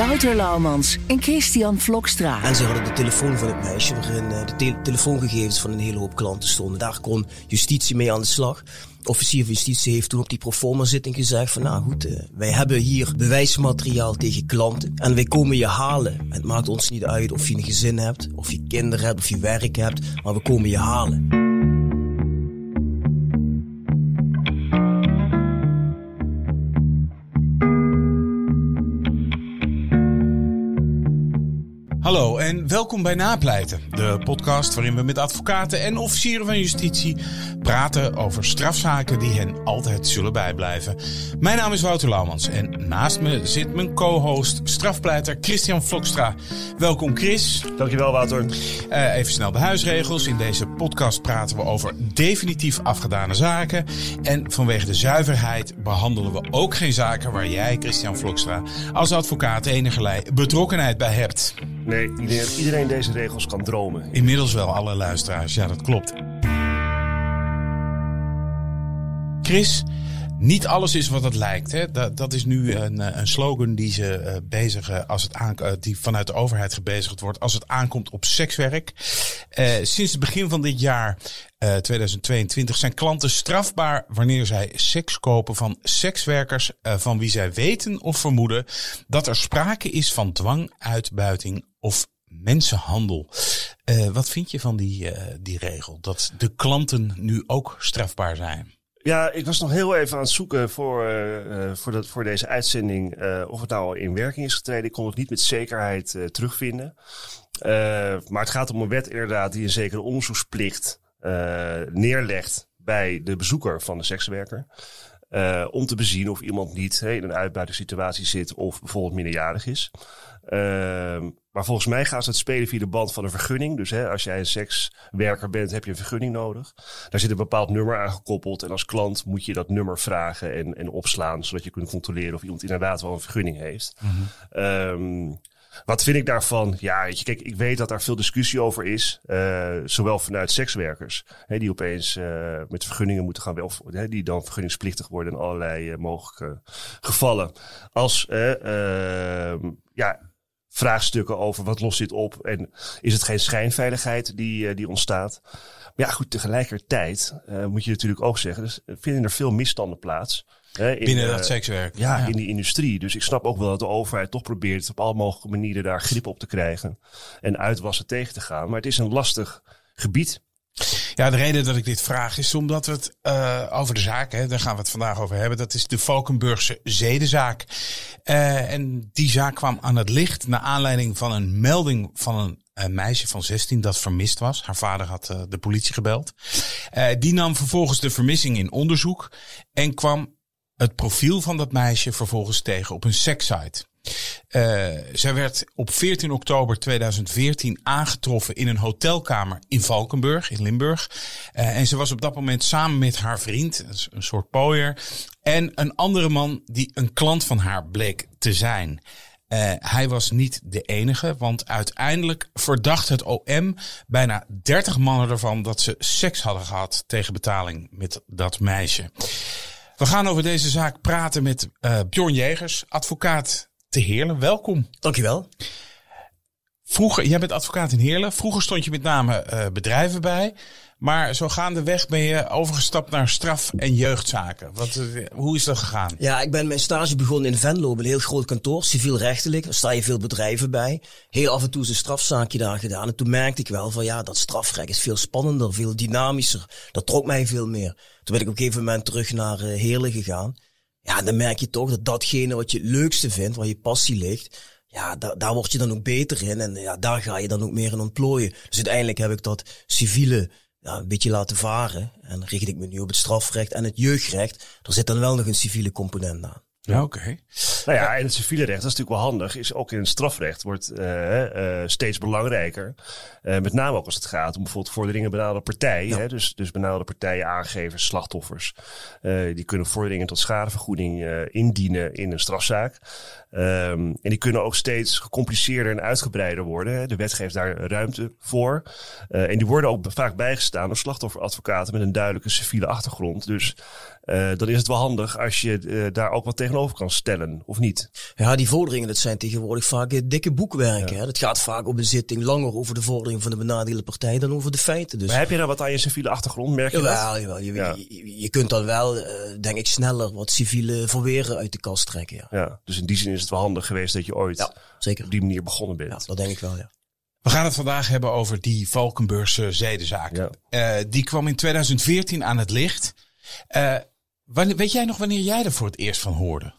Wouter Laumans en Christian Vlokstra. En ze hadden de telefoon van het meisje waarin eh, de te- telefoongegevens van een hele hoop klanten stonden. Daar kon justitie mee aan de slag. Officier van justitie heeft toen op die proforma zitting gezegd van nou goed, eh, wij hebben hier bewijsmateriaal tegen klanten en wij komen je halen. Het maakt ons niet uit of je een gezin hebt, of je kinderen hebt, of je werk hebt, maar we komen je halen. Hallo en welkom bij Napleiten, de podcast waarin we met advocaten en officieren van justitie praten over strafzaken die hen altijd zullen bijblijven. Mijn naam is Wouter Laumans en naast me zit mijn co-host, strafpleiter Christian Vlokstra. Welkom Chris. Dankjewel, Wouter. Eh, even snel de huisregels. In deze podcast praten we over definitief afgedane zaken. En vanwege de zuiverheid behandelen we ook geen zaken waar jij, Christian Vlokstra, als advocaat enigerlei betrokkenheid bij hebt. Nee, iedereen, iedereen deze regels kan dromen. Inmiddels wel alle luisteraars, ja dat klopt. Chris, niet alles is wat het lijkt. Hè? Dat, dat is nu een, eh, een slogan die ze eh, bezigen als het aan, eh, die vanuit de overheid gebezigd wordt als het aankomt op sekswerk. Sinds het begin van dit jaar, eh, 2022, zijn klanten strafbaar wanneer zij seks kopen van sekswerkers van wie zij weten of vermoeden dat er sprake is van dwang, uitbuiting of mensenhandel. Wat vind je van die, die regel? Dat de klanten nu ook strafbaar zijn? Ja, ik was nog heel even aan het zoeken voor, eh, eh, voor, dat, voor deze uitzending eh, of het nou al in werking is getreden. Ik kon het niet met zekerheid terugvinden. Maar het gaat om een wet inderdaad die een zekere onderzoeksplicht neerlegt bij de bezoeker van de sekswerker. Eh, om te bezien of iemand niet in een uitbuitingssituatie zit of bijvoorbeeld minderjarig is. Ehm, maar volgens mij gaat het spelen via de band van een vergunning. Dus hè, als jij een sekswerker bent, heb je een vergunning nodig. Daar zit een bepaald nummer aan gekoppeld. En als klant moet je dat nummer vragen en, en opslaan, zodat je kunt controleren of iemand inderdaad wel een vergunning heeft. Ehm, wat vind ik daarvan? Ja, weet je, kijk, ik weet dat daar veel discussie over is. eh, zowel vanuit sekswerkers, hè, die opeens eh, met vergunningen moeten gaan, wel, hè, die dan vergunningsplichtig worden in allerlei eh, mogelijke gevallen. Als eh, ehm, ja, vraagstukken over wat lost dit op en is het geen schijnveiligheid die, die ontstaat. Maar ja, goed, tegelijkertijd moet je natuurlijk ook zeggen, dus vinden er veel misstanden plaats. Hè, in, Binnen eh, dat sekswerk. ja, in die industrie. Dus ik snap ook wel dat de overheid toch probeert op alle mogelijke manieren daar grip op te krijgen. En uitwassen tegen te gaan. Maar het is een lastig gebied. Ja, de reden dat ik dit vraag is omdat we het eh, over de zaak, hè, daar gaan we het vandaag over hebben. Dat is de Valkenburgse zedenzaak. Eh, en die zaak kwam aan het licht naar aanleiding van een melding van een meisje van 16 dat vermist was. Haar vader had de politie gebeld. Die nam vervolgens de vermissing in onderzoek en kwam het profiel van dat meisje vervolgens tegen op een sekssite. Eh, zij werd op 14 oktober 2014 aangetroffen in een hotelkamer in Valkenburg, in Limburg. Eh, en ze was op dat moment samen met haar vriend, een soort pooier, en een andere man die een klant van haar bleek te zijn. Eh, hij was niet de enige, want uiteindelijk verdacht het OM bijna 30 mannen ervan dat ze seks hadden gehad tegen betaling met dat meisje. We gaan over deze zaak praten met eh Bjorn Jegers, advocaat te Heerlen. Welkom. Dankjewel. Vroeger, jij bent advocaat in Heerlen. Vroeger stond je met name eh, bedrijven bij. Maar zo gaandeweg ben je overgestapt naar straf- en jeugdzaken. Wat, eh, hoe is dat gegaan? Ja, ik ben mijn stage begonnen in Venlo, een heel groot kantoor, civielrechtelijk. Daar sta je veel bedrijven bij. Heel af en toe is een strafzaakje daar gedaan. En toen merkte ik wel van ja, dat strafrecht is veel spannender, veel dynamischer. Dat trok mij veel meer. Toen ben ik op een gegeven moment terug naar eh, Heerlen gegaan. Ja, dan merk je toch dat datgene wat je het leukste vindt, waar je passie ligt, ja, daar, daar word je dan ook beter in. En ja, daar ga je dan ook meer in ontplooien. Dus uiteindelijk heb ik dat civiele ja, een beetje laten varen. En richt ik me nu op het strafrecht en het jeugdrecht. Er zit dan wel nog een civiele component aan. Ja, oké. Nou ja, en het civiele recht, dat is natuurlijk wel handig, is ook in het strafrecht wordt uh, uh, steeds belangrijker. Uh, met name ook als het gaat om bijvoorbeeld vorderingen benaderde partijen. Ja. Hè? Dus, dus benaderde partijen, aangevers, slachtoffers. die kunnen vorderingen tot schadevergoeding indienen in een strafzaak. Um, en die kunnen ook steeds gecompliceerder en uitgebreider worden. Hè? De wet geeft daar ruimte voor. en die worden ook vaak bijgestaan door slachtofferadvocaten met een duidelijke civiele achtergrond. Dus uh, dan is het wel handig als je uh, daar ook wat tegenover kan stellen, of niet? Ja, die vorderingen, dat zijn tegenwoordig vaak dikke boekwerken. Ja. Dat gaat vaak op een zitting langer over de vorderingen van de benadeelde partij dan over de feiten. Dus. Maar heb je daar wat aan je civiele achtergrond, merk je jawel, dat? Jawel, je, ja. je, je, kunt dan wel, denk ik, sneller wat civiele verweren uit de kast trekken. Ja. ja, dus in die zin is het wel handig geweest dat je ooit ja, zeker. op die manier begonnen bent. Ja, dat denk ik wel, ja. We gaan het vandaag hebben over die Valkenburgse zedenzaak. Ja. die kwam in 2014 aan het licht. Uh, Wanneer, weet jij nog wanneer jij er voor het eerst van hoorde?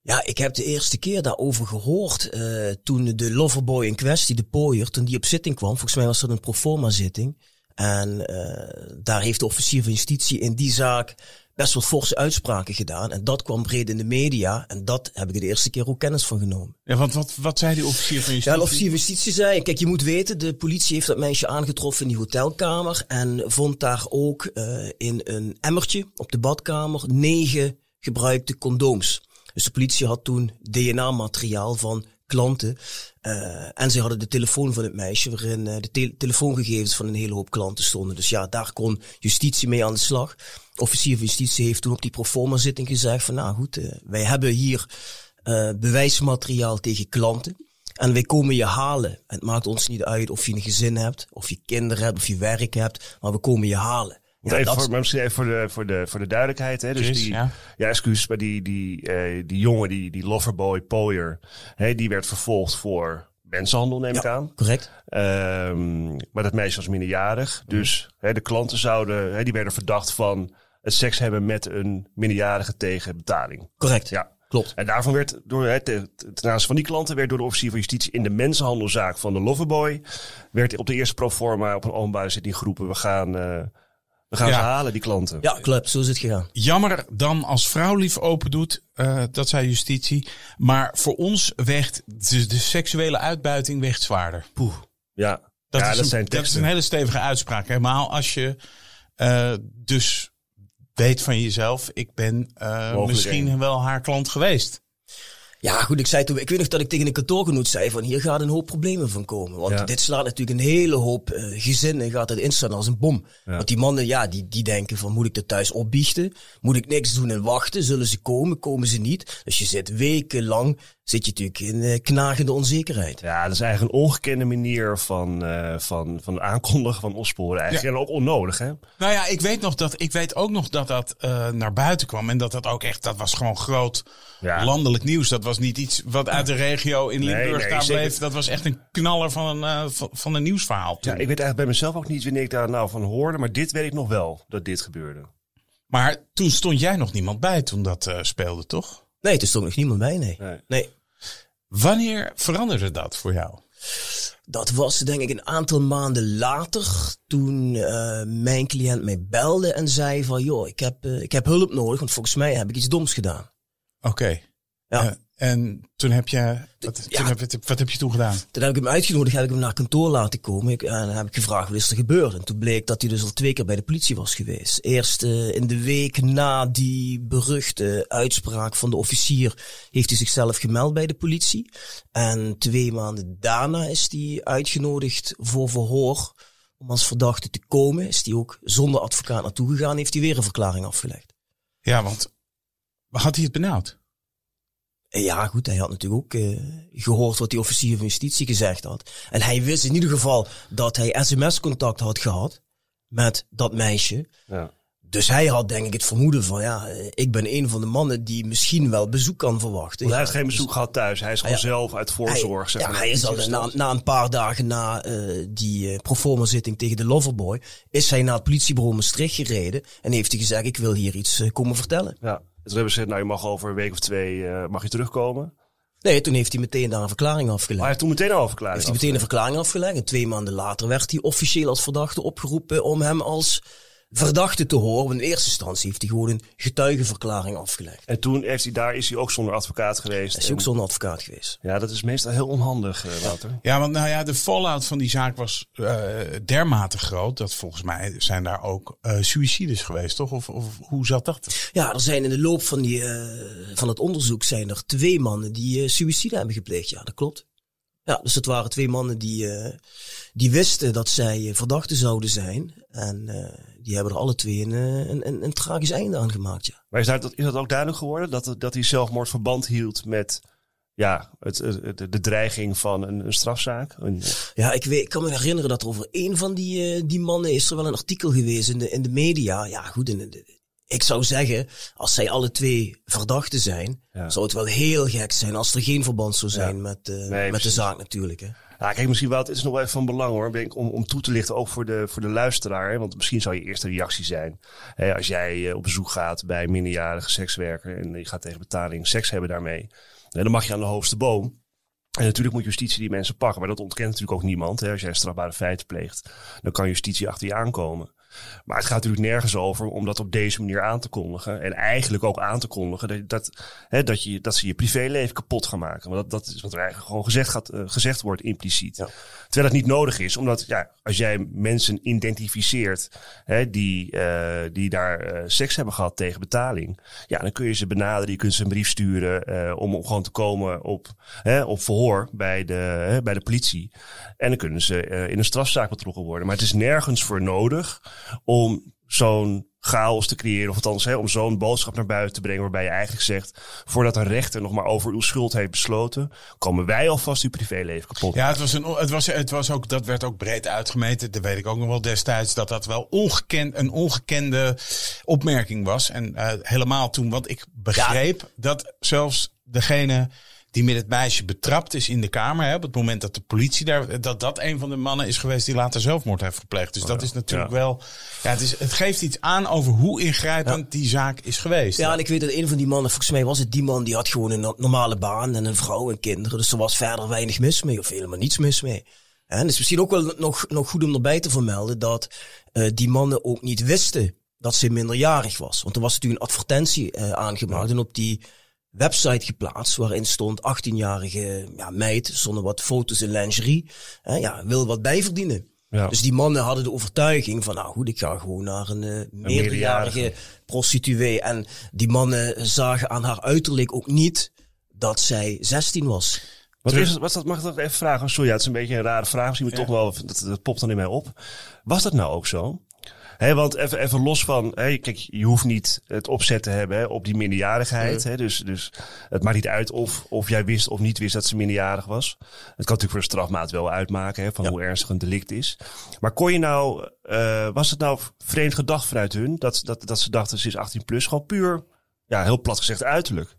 Ja, ik heb de eerste keer daarover gehoord uh, toen de loverboy in kwestie, de pooier, toen die op zitting kwam. Volgens mij was dat een proforma zitting. En uh, daar heeft de officier van justitie in die zaak best wat forse uitspraken gedaan. En dat kwam breed in de media. En dat heb ik de eerste keer ook kennis van genomen. Ja, want wat, wat zei die officier van justitie? Ja, de officier van justitie zei, kijk, je moet weten, de politie heeft dat meisje aangetroffen in die hotelkamer. En vond daar ook uh, in een emmertje op de badkamer negen gebruikte condooms. Dus de politie had toen DNA-materiaal van klanten. Uh, en ze hadden de telefoon van het meisje, waarin uh, de te telefoongegevens van een hele hoop klanten stonden. Dus ja, daar kon justitie mee aan de slag. Officier van justitie heeft toen op die proforma zitting gezegd van, nou goed, uh, wij hebben hier bewijsmateriaal tegen klanten. En wij komen je halen. Het maakt ons niet uit of je een gezin hebt, of je kinderen hebt, of je werk hebt, maar we komen je halen. Ja, even, voor, maar misschien even voor de, voor de, voor de duidelijkheid. Hè? Dus die, ja, ja excuus, maar die, die, uh, die jongen, die, die loverboy, Poyer, hè, die werd vervolgd voor mensenhandel, neem ja, ik aan. Correct. Um, maar dat meisje was minderjarig. Dus hè, de klanten zouden, hè, die werden verdacht van het seks hebben met een minderjarige tegen betaling. Correct. Ja. Klopt. En daarvan werd door het ten aanzien van die klanten werd door de officier van justitie in de mensenhandelzaak van de Loverboy werd op de eerste proforma op een openbare zitting geroepen: we gaan uh, we gaan ja. ze halen, die klanten. Ja, klopt. Zo is het gegaan. Jammer dan als vrouw lief open doet, uh, dat zei justitie. Maar voor ons weegt de, de seksuele uitbuiting weegt zwaarder. Poeh. Ja, dat, ja, is, dat een, zijn dat is een hele stevige uitspraak. Helemaal als je uh, dus weet van jezelf, ik ben uh, misschien een. wel haar klant geweest. Ja, goed, ik zei toen, ik weet nog dat ik tegen een kantoorgenoot zei van hier gaat een hoop problemen van komen. Want ja. dit slaat natuurlijk een hele hoop uh, gezinnen, gaat het instaan als een bom. Ja. Want die mannen, ja, die, die denken van moet ik dat thuis opbiechten? Moet ik niks doen en wachten? Zullen ze komen? Komen ze niet? Dus je zit wekenlang, zit je natuurlijk in uh, knagende onzekerheid. Ja, dat is eigenlijk een ongekende manier van, uh, van, van aankondigen, van opsporen eigenlijk. Ja. En ook onnodig, hè? Nou ja, ik weet, nog dat, ik weet ook nog dat dat uh, naar buiten kwam. En dat dat ook echt, dat was gewoon groot ja. landelijk nieuws. Dat was niet iets wat uit de regio in Limburg nee, nee, daar bleef. Zeker. Dat was echt een knaller van een, van, van een nieuwsverhaal. Toen. Ja, ik weet eigenlijk bij mezelf ook niet wanneer ik daar nou van hoorde. Maar dit weet ik nog wel, dat dit gebeurde. Maar toen stond jij nog niemand bij toen dat speelde, toch? Nee, er stond nog niemand bij, nee. nee. nee. Wanneer veranderde dat voor jou? Dat was denk ik een aantal maanden later toen uh, mijn cliënt mij belde en zei van joh, ik heb, uh, ik heb hulp nodig, want volgens mij heb ik iets doms gedaan. Oké. Okay. Ja. En toen heb je, wat, ja. toen heb je, wat heb je toen gedaan? Toen heb ik hem uitgenodigd, heb ik hem naar kantoor laten komen. Ik, en dan heb ik gevraagd, wat is er gebeurd? En toen bleek dat hij dus al twee keer bij de politie was geweest. Eerst uh, in de week na die beruchte uitspraak van de officier heeft hij zichzelf gemeld bij de politie. En twee maanden daarna is hij uitgenodigd voor verhoor om als verdachte te komen. Is hij ook zonder advocaat naartoe gegaan, heeft hij weer een verklaring afgelegd. Ja, want had hij het benauwd? Ja, goed, hij had natuurlijk ook uh, gehoord wat die officier van justitie gezegd had. En hij wist in ieder geval dat hij sms-contact had gehad met dat meisje. Ja. Dus hij had denk ik het vermoeden van, ja, ik ben een van de mannen die misschien wel bezoek kan verwachten. Want hij ja, heeft geen bezoek gehad thuis. Hij is gewoon ja, zelf uit voorzorg. Hij, zeg maar, ja, hij is al na, na een paar dagen na uh, die uh, proforma zitting tegen de Loverboy, is hij naar het politiebureau Maastricht gereden en heeft hij gezegd, ik wil hier iets uh, komen vertellen. Ja. Toen hebben ze gezegd, nou je mag over een week of twee uh, mag je terugkomen. Nee, toen heeft hij meteen daar een verklaring afgelegd. Maar hij heeft toen meteen al een verklaring Heeft hij meteen een verklaring afgelegd. En twee maanden later werd hij officieel als verdachte opgeroepen om hem als verdachte te horen. Want in eerste instantie heeft hij gewoon een getuigenverklaring afgelegd. En toen heeft hij, daar is hij ook zonder advocaat geweest. Is hij ook En- zonder advocaat geweest. Ja, dat is meestal heel onhandig, eh, Wouter. Ja, want nou ja, de fallout van die zaak was eh, dermate groot dat volgens mij zijn daar ook eh suicides geweest, toch? Of, of hoe zat dat? Ja, er zijn in de loop van, die, eh, van het onderzoek zijn er twee mannen die eh suïcide hebben gepleegd. Ja, dat klopt. Ja, dus het waren twee mannen die, eh, die wisten dat zij eh, verdachten zouden zijn. En eh, die hebben er alle twee een, een, een, een tragisch einde aan gemaakt, ja. Maar is dat, is dat ook duidelijk geworden? Dat, dat hij zelfmoord verband hield met ja, het, het- de, dreiging van een, een strafzaak? Een- Ja, ik, weet, ik kan me herinneren dat er over een van die, die mannen is er wel een artikel geweest in de, in de media. Ja, goed, in de- ik zou zeggen, als zij alle twee verdachten zijn, Ja. zou het wel heel gek zijn als er geen verband zou zijn Ja. met, eh, met de zaak natuurlijk. Hè. Ja, kijk, misschien wel, het is nog wel even van belang hoor, denk om, om toe te lichten, ook voor de, voor de luisteraar. Hè, want misschien zou je eerste reactie zijn, hè, als jij eh, op bezoek gaat bij minderjarige sekswerker en je gaat tegen betaling seks hebben daarmee, hè, dan mag je aan de hoogste boom. En natuurlijk moet justitie die mensen pakken, maar dat ontkent natuurlijk ook niemand. Hè. Als jij strafbare feiten pleegt, dan kan justitie achter je aankomen. Maar het gaat natuurlijk nergens over om dat op deze manier aan te kondigen. En eigenlijk ook aan te kondigen dat, dat, hè, dat, je, dat ze je privéleven kapot gaan maken. Want dat, dat is wat er eigenlijk gewoon gezegd, gaat, eh, gezegd wordt impliciet. Terwijl het niet nodig is, omdat ja, als jij mensen identificeert hè, die, eh, die daar eh, seks hebben gehad tegen betaling. Ja, dan kun je ze benaderen, je kunt ze een brief sturen om, om gewoon te komen op, hè, op verhoor bij de, hè, bij de politie. En dan kunnen ze in een strafzaak betrokken worden. Maar het is nergens voor nodig om zo'n chaos te creëren. Of althans, hè, om zo'n boodschap naar buiten te brengen. Waarbij je eigenlijk zegt, voordat een rechter nog maar over uw schuld heeft besloten, komen wij alvast uw privéleven kapot. Ja, het was, een, het was, het was ook, dat werd ook breed uitgemeten. Dat weet ik ook nog wel destijds. Dat dat wel ongekend, een ongekende opmerking was. En eh, helemaal toen, want ik begreep dat zelfs degene die met het meisje betrapt is in de kamer. Hè, op het moment dat de politie daar. dat dat een van de mannen is geweest die later zelfmoord heeft gepleegd. Dus dat is natuurlijk Ja. wel. Ja, het, is, het geeft iets aan over hoe ingrijpend die zaak is geweest. Ja, en ik weet dat een van die mannen, volgens mij was het die man, die had gewoon een no- normale baan en een vrouw en kinderen. Dus er was verder weinig mis mee, of helemaal niets mis mee. En het is misschien ook wel nog, nog goed om erbij te vermelden dat eh, die mannen ook niet wisten dat ze minderjarig was. Want er was natuurlijk een advertentie eh, aangemaakt en op die website geplaatst waarin stond 18-jarige ja, meid zonder wat foto's in lingerie. Hè, ja, wil wat bijverdienen. Ja. Dus die mannen hadden de overtuiging van, nou goed, ik ga gewoon naar een eh, meerderjarige prostituee. En die mannen zagen aan haar uiterlijk ook niet dat zij 16 was. Wat is was dat, mag ik dat even vragen? Sorry, ja, het is een beetje een rare vraag. Misschien moet ik toch wel, dat, dat popt dan in mij op. Was dat nou ook zo? Hé, want even, even los van, kijk, je hoeft niet het opzet te hebben op die minderjarigheid. Hè, dus, dus het maakt niet uit of, of jij wist of niet wist dat ze minderjarig was. Het kan natuurlijk voor de strafmaat wel uitmaken hè, van hoe ernstig een delict is. Maar kon je nou, eh, was het nou vreemd gedacht vanuit hun dat, dat, dat ze dachten ze is 18 plus? Gewoon puur, ja, heel plat gezegd uiterlijk.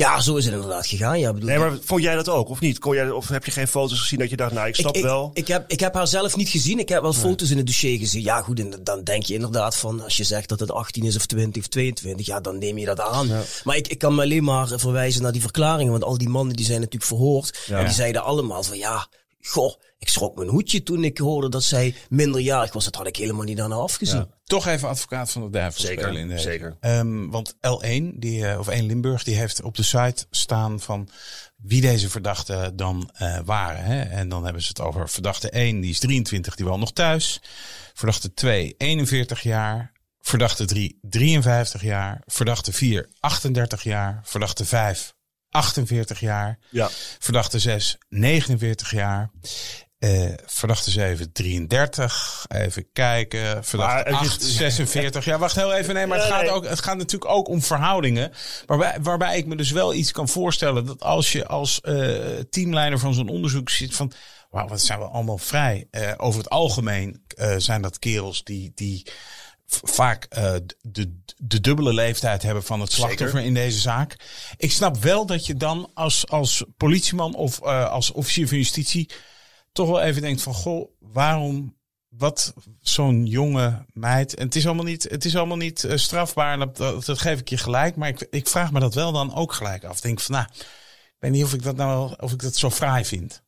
Ja, zo is het inderdaad gegaan. Ja, bedoel, Nee, maar vond jij dat ook, of niet? Kon jij, of heb je geen foto's gezien dat je dacht, nou, ik snap ik, wel. Ik heb, ik heb haar zelf niet gezien. Ik heb wel foto's in het dossier gezien. Ja, goed, en dan denk je inderdaad van, als je zegt dat het 18 is of 20 of 22, ja, dan neem je dat aan. Maar ik, ik kan me alleen maar verwijzen naar die verklaringen, want al die mannen die zijn natuurlijk verhoord. En die zeiden allemaal van, ja, goh, ik schrok mijn hoedje toen ik hoorde dat zij minderjarig was. Dat had ik helemaal niet daarna afgezien. Toch even advocaat van de duivel Zeker, spelen in zeker. Ehm, want L1, die, eh, of 1 Limburg, die heeft op de site staan van wie deze verdachten dan eh, waren. Hè? En dan hebben ze het over verdachte 1, die is 23, die woont nog thuis. Verdachte 2, 41 jaar. Verdachte 3, 53 jaar. Verdachte 4, 38 jaar. Verdachte 5, 48 jaar. Ja. Verdachte 6, 49 jaar. Eh, verdachte 7, 33. Even kijken. Verdachte Maar het is- 8, 46. Ja, wacht heel even. Nee, maar het gaat, ook, het gaat natuurlijk ook om verhoudingen. Waarbij, waarbij ik me dus wel iets kan voorstellen. Dat als je als eh, teamleider van zo'n onderzoek zit van... Wauw, wat zijn we allemaal vrij. Eh, over het algemeen eh, zijn dat kerels die... die vaak eh, de, de dubbele leeftijd hebben van het slachtoffer in deze zaak. Ik snap wel dat je dan als, als politieman of eh, als officier van justitie toch wel even denkt van goh, waarom wat zo'n jonge meid. En het is allemaal niet, het is allemaal niet eh, strafbaar. Dat, dat, geef ik je gelijk. Maar ik, ik vraag me dat wel dan ook gelijk af. Denk van nou, ik weet niet of ik dat nou of ik dat zo fraai vind.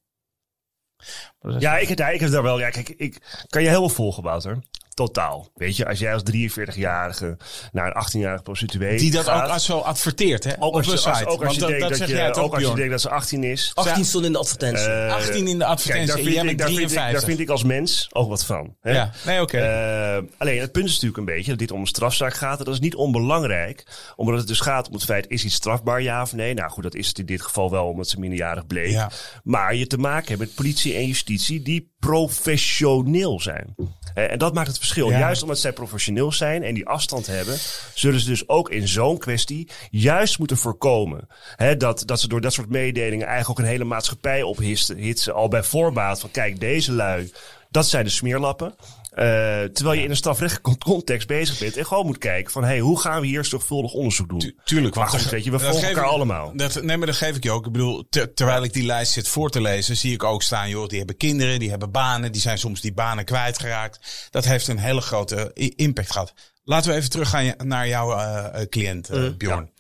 Ja, ik, ja, ik heb daar wel. Ja, kijk, ik kan je helemaal volgen, Wouter. Totaal. Weet je, als jij als 43-jarige naar een 18-jarige prostituee Die dat gaat, ook als zo adverteert, hè? ook op als een je, site. als, ook als je dat, denkt dat ze 18 is. 18 stond in de advertentie. Eh, 18 in de Kijk, advertentie daar vind, ik, daar, vind ik, 53. daar vind ik als mens ook wat van. Hè? Ja, nee, oké. Eh, alleen het punt is natuurlijk een beetje dat dit om een strafzaak gaat. En dat is niet onbelangrijk, omdat het dus gaat om het feit: is iets strafbaar ja of nee? Nou goed, dat is het in dit geval wel, omdat ze minderjarig bleek. Ja. Maar je te maken hebt met politie en justitie die professioneel zijn. Eh, en dat maakt het verschil. Ja. Juist omdat zij professioneel zijn en die afstand hebben, zullen ze dus ook in zo'n kwestie juist moeten voorkomen hè, dat, dat ze door dat soort mededelingen eigenlijk ook een hele maatschappij ophitsen hitsen, al bij voorbaat van kijk, deze lui, dat zijn de smeerlappen. Eh, terwijl je in een strafrechtelijke context bezig bent en gewoon moet kijken van hey, hoe gaan we hier zorgvuldig onderzoek doen? Tu- Tuurlijk, Maar want goed, dat- weet je, we volgen elkaar ik- allemaal. Dat, nee, maar dat geef ik je ook. Ik bedoel, ter- terwijl ik die lijst zit voor te lezen, zie ik ook staan, joh, die hebben kinderen, die hebben banen, die zijn soms die banen kwijtgeraakt. Dat heeft een hele grote impact gehad. Laten we even teruggaan naar jouw eh, eh, cliënt, eh, Bjorn.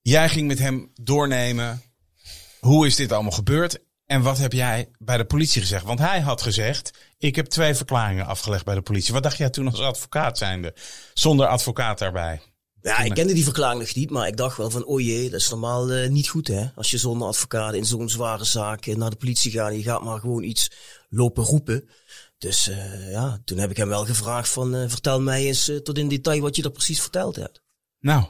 Jij ging met hem doornemen. Hoe is dit allemaal gebeurd? En wat heb jij bij de politie gezegd? Want hij had gezegd, ik heb twee verklaringen afgelegd bij de politie. Wat dacht jij toen als advocaat zijnde? Zonder advocaat daarbij. Ja, ik kende die verklaring nog niet, maar ik dacht wel van, oh jee, dat is normaal eh, niet goed hè. Als je zonder advocaat in zo'n zware zaak eh, naar de politie gaat je gaat maar gewoon iets lopen roepen. Dus eh, ja, toen heb ik hem wel gevraagd van, vertel mij eens tot in detail wat je er precies verteld hebt. Nou,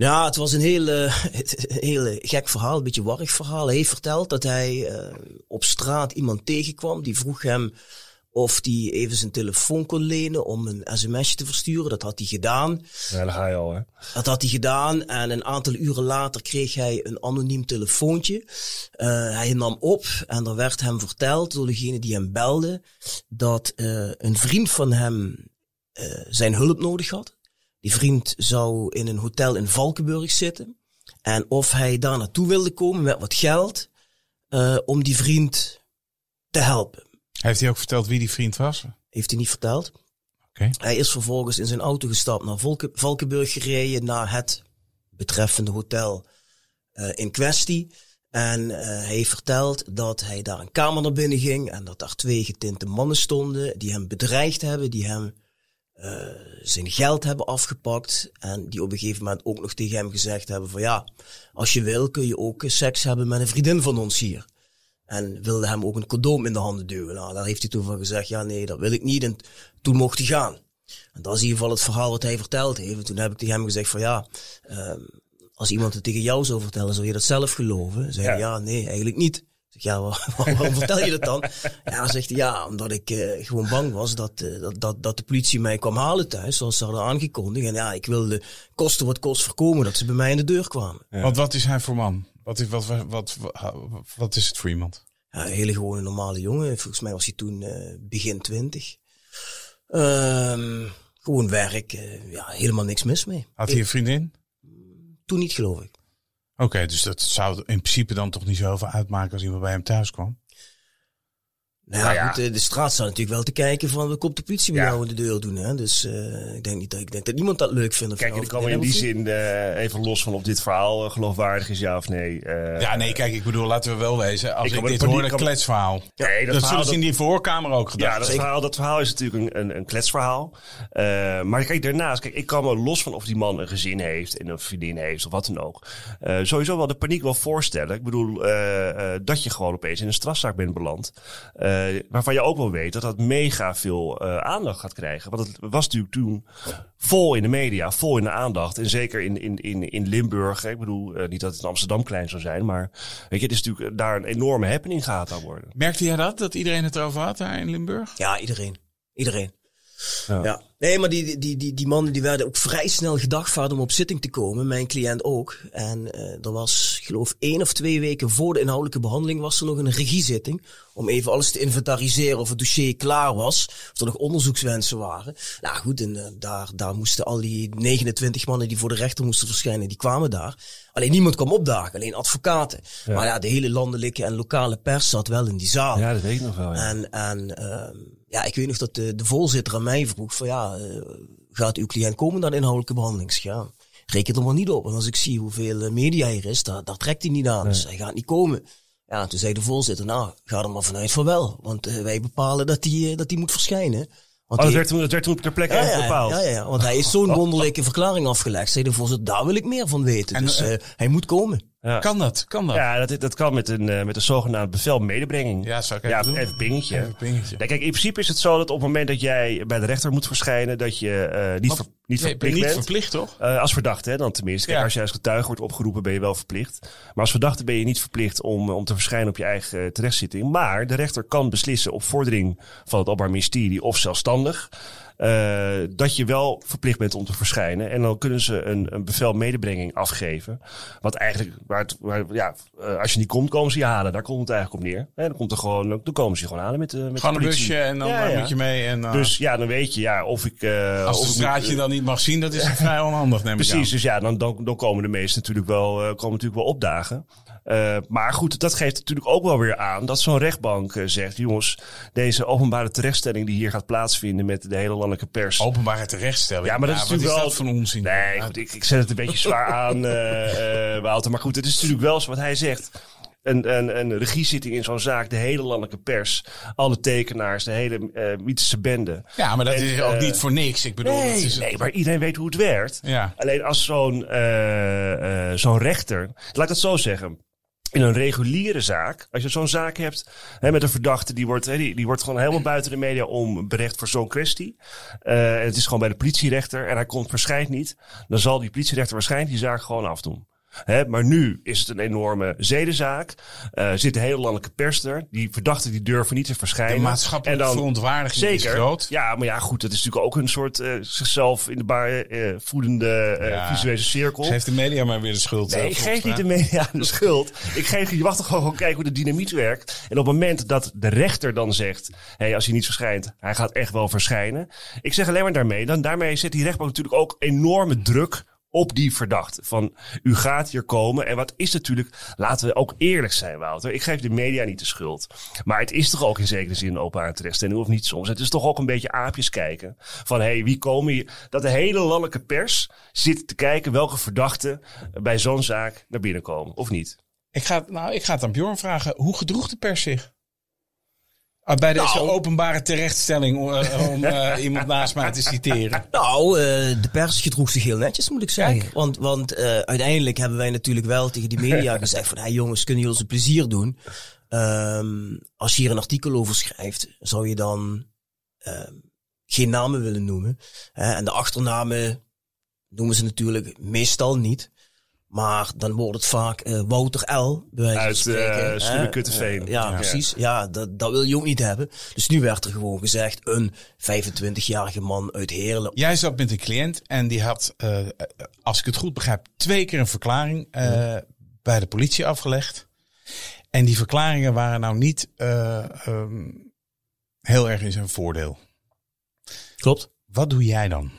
Ja, het was een hele, een hele gek verhaal, een beetje warrig verhaal. Hij heeft verteld dat hij eh, op straat iemand tegenkwam. Die vroeg hem of hij even zijn telefoon kon lenen om een sms'je te versturen. Dat had hij gedaan. Ja, daar ga je al hè. Dat had hij gedaan en een aantal uren later kreeg hij een anoniem telefoontje. Eh, hij nam op en er werd hem verteld door degene die hem belde dat eh, een vriend van hem eh, zijn hulp nodig had. Die vriend zou in een hotel in Valkenburg zitten. En of hij daar naartoe wilde komen met wat geld eh, om die vriend te helpen. heeft hij ook verteld wie die vriend was? Heeft hij niet verteld. Hij is vervolgens in zijn auto gestapt naar Volke, Valkenburg gereden, naar het betreffende hotel eh, in kwestie. En eh, hij heeft verteld dat hij daar een kamer naar binnen ging en dat daar twee getinte mannen stonden die hem bedreigd hebben, die hem eh, zijn geld hebben afgepakt en die op een gegeven moment ook nog tegen hem gezegd hebben van ja, als je wil kun je ook seks hebben met een vriendin van ons hier. En wilde hem ook een condoom in de handen duwen. Nou, daar heeft hij toen van gezegd, ja nee, dat wil ik niet. En toen mocht hij gaan. En dat is in ieder geval het verhaal wat hij verteld heeft. En toen heb ik tegen hem gezegd van ja, ehm, als iemand het tegen jou zou vertellen, zou je dat zelf geloven? Zei hij, ja, nee, eigenlijk niet. Zeg, ja, waar- waarom vertel je dat dan? Ja, zegt hij, ja, omdat ik eh, gewoon bang was dat, eh, dat, dat, dat de politie mij kwam halen thuis, zoals ze hadden aangekondigd. En ja, ik wilde kosten wat kost voorkomen dat ze bij mij in de deur kwamen. Want wat is hij voor man? Wat is, wat, wat, wat, wat, is het voor iemand? Ja, een hele gewone normale jongen. Volgens mij was hij toen eh, begin twintig. Ehm, gewoon werk, ja, helemaal niks mis mee. Had hij een vriendin? Toen niet, geloof ik. Oké, dus dat zou in principe dan toch niet zoveel uitmaken als iemand bij hem thuis kwam. Nou ja, Nou ja. Goed, eh, de straat staat natuurlijk wel te kijken van, komt de politie bij Ja. jou in de deur doen, hè? Dus eh, ik denk niet dat, ik denk dat niemand dat leuk vindt. Kijk, ik kan in die zin eh, even los van of dit verhaal geloofwaardig is, ja of nee. eh, Ja, nee, kijk, ik bedoel, laten we wel wezen. Als Ik ik, dit hoor, een kletsverhaal. Nee, dat dat verhaal zullen ze dat- in die voorkamer ook gedacht. Ja, dat verhaal, dat verhaal is natuurlijk een, een, een kletsverhaal. Eh, maar kijk, daarnaast, kijk, ik kan me los van of die man een gezin heeft en een vriendin heeft of wat dan ook. eh, sowieso wel de paniek wel voorstellen. Ik bedoel, eh, eh, dat je gewoon opeens in een strafzaak bent beland. Eh, waarvan je ook wel weet dat dat mega veel eh, aandacht gaat krijgen. Want het was natuurlijk toen vol in de media, vol in de aandacht. En zeker in, in, in, in Limburg. Ik bedoel, eh, niet dat het in Amsterdam klein zou zijn, maar weet je, het is natuurlijk daar een enorme happening gaat aan worden. Merkte jij dat, dat iedereen het erover had daar in Limburg? Ja, iedereen. Iedereen. Ja. Ja. Nee, maar die, die, die, die mannen die werden ook vrij snel gedagvaard om op zitting te komen. Mijn cliënt ook. En eh er was, geloof één of twee weken voor de inhoudelijke behandeling was er nog een regiezitting. Om even alles te inventariseren of het dossier klaar was. Of er nog onderzoekswensen waren. Nou goed, en eh, daar, daar moesten al die 29 mannen die voor de rechter moesten verschijnen, die kwamen daar. Alleen niemand kwam opdagen, alleen advocaten. Maar ja, de hele landelijke en lokale pers zat wel in die zaal. Ja, dat weet ik nog wel. Ja. En, en ehm, ja, ik weet nog dat de, de voorzitter aan mij vroeg van ja, eh, gaat uw cliënt komen naar de inhoudelijke behandeling? Ja, reken er maar niet op. Want als ik zie hoeveel eh, media hier is, daar, daar trekt hij niet aan. Dus hij gaat niet komen. Ja, toen zei de voorzitter, nou, ga er maar vanuit van wel. Want eh, wij bepalen dat hij dat die moet verschijnen. Want Oh, dat die- werd toen, dat werd toen ter plekke ja, bepaald. ja, ja, ja, want hij is zo'n wonderlijke verklaring afgelegd. Zei de voorzitter, daar wil ik meer van weten. En, dus hij moet komen. Ja. Kan dat? Kan dat? Ja, dat, dat kan met een, eh, met een zogenaamde bevel medebrenging. Ja, zou ik even ja, doen. even pingetje. Even pingetje. Kijk, in principe is het zo dat op het moment dat jij bij de rechter moet verschijnen, dat je eh, niet, ver- niet Nee, verplicht je niet bent. verplicht, toch? Eh, als verdachte, hè, dan tenminste. Kijk, Ja. als je als getuige wordt opgeroepen, ben je wel verplicht. Maar als verdachte ben je niet verplicht om, om te verschijnen op je eigen terechtzitting. Maar de rechter kan beslissen op vordering van het Openbaar Ministerie of zelfstandig. Eh, dat je wel verplicht bent om te verschijnen. En dan kunnen ze een, een bevel medebrenging afgeven. Wat eigenlijk, waar het, waar, ja, eh, als je niet komt, komen ze je halen. Daar komt het eigenlijk op neer. Hè, dan, komt er gewoon, dan komen ze je gewoon halen met, de met de een busje en dan Ja, eh, ja. moet je mee. En, Dus ja, dan weet je ja, of ik... als of het ik straatje dan niet mag zien, dat is vrij onhandig, neem ik Precies, aan. dus ja, dan, dan, dan komen de meesten natuurlijk wel, komen natuurlijk wel opdagen. Eh, maar goed, dat geeft natuurlijk ook wel weer aan dat zo'n rechtbank eh, zegt: jongens, deze openbare terechtstelling die hier gaat plaatsvinden met de hele landelijke pers. Openbare terechtstelling. Ja, maar dat is natuurlijk is wel- dat van onzin? Nee, Ja, goed, ik, ik zet het een beetje zwaar aan, eh, Wouter. Maar goed, het is natuurlijk wel zo wat hij zegt. Een, een, een regiezitting in zo'n zaak, de hele landelijke pers, alle tekenaars, de hele eh mythische bende. Ja, maar dat En, is ook niet voor niks. Ik bedoel, Nee, dat is, nee, maar iedereen weet hoe het werkt. Ja. Alleen als zo'n zo'n rechter, laat ik het zo zeggen. In een reguliere zaak, als je zo'n zaak hebt hè, met een verdachte, die wordt, hè, die, die wordt gewoon helemaal buiten de media om berecht voor zo'n kwestie. En het is gewoon bij de politierechter en hij komt verschijnt niet. Dan zal die politierechter waarschijnlijk die zaak gewoon afdoen. Hè, maar nu is het een enorme zedenzaak. Eh zit de hele landelijke pers er. Die verdachten die durven niet te verschijnen. de maatschappelijke En dan- verontwaardiging Zeker. is groot. Ja, maar ja, goed, dat is natuurlijk ook een soort eh, zichzelf in de baar eh, voedende Ja. visuele cirkel. Geeft de media maar weer de schuld. Nee, ik geef niet de media de schuld. Ik geef, je mag toch gewoon kijken hoe de dynamiek werkt. En op het moment dat de rechter dan zegt, hey, als hij niet verschijnt, hij gaat echt wel verschijnen. Ik zeg alleen maar daarmee, dan daarmee zet die rechtbank natuurlijk ook enorme druk op die verdachte. Van, u gaat hier komen. En wat is natuurlijk, laten we ook eerlijk zijn, Wouter. Ik geef de media niet de schuld. Maar het is toch ook in zekere zin een openbare terechtstelling, of niet soms. Het is toch ook een beetje aapjes kijken. Van, hé, hey, wie komen hier? Dat de hele landelijke pers zit te kijken welke verdachten bij zo'n zaak naar binnen komen, of niet? Ik ga, nou, ik ga het aan Bjorn vragen. Hoe gedroeg de pers zich? Ah, Bij deze Nou. openbare terechtstelling, eh, om eh, iemand naast mij te citeren. Nou, eh, de pers gedroeg zich heel netjes, moet ik zeggen. Kijk. Want, want uiteindelijk hebben wij natuurlijk wel tegen die media gezegd van... Hey jongens, kunnen jullie ons een plezier doen? Ehm, als je hier een artikel over schrijft, zou je dan ehm, geen namen willen noemen. En de achternamen noemen ze natuurlijk meestal niet. Maar dan wordt het vaak eh, Wouter L. bij Uit, spreken, eh, ja, Ja. precies. Ja, dat, dat wil je ook niet hebben. Dus nu werd er gewoon gezegd, een 25-jarige man uit Heerlen. Jij zat met een cliënt en die had, eh, als ik het goed begrijp, twee keer een verklaring eh, bij de politie afgelegd. En die verklaringen waren nou niet eh, ehm, heel erg in zijn voordeel. Klopt. Wat doe jij dan?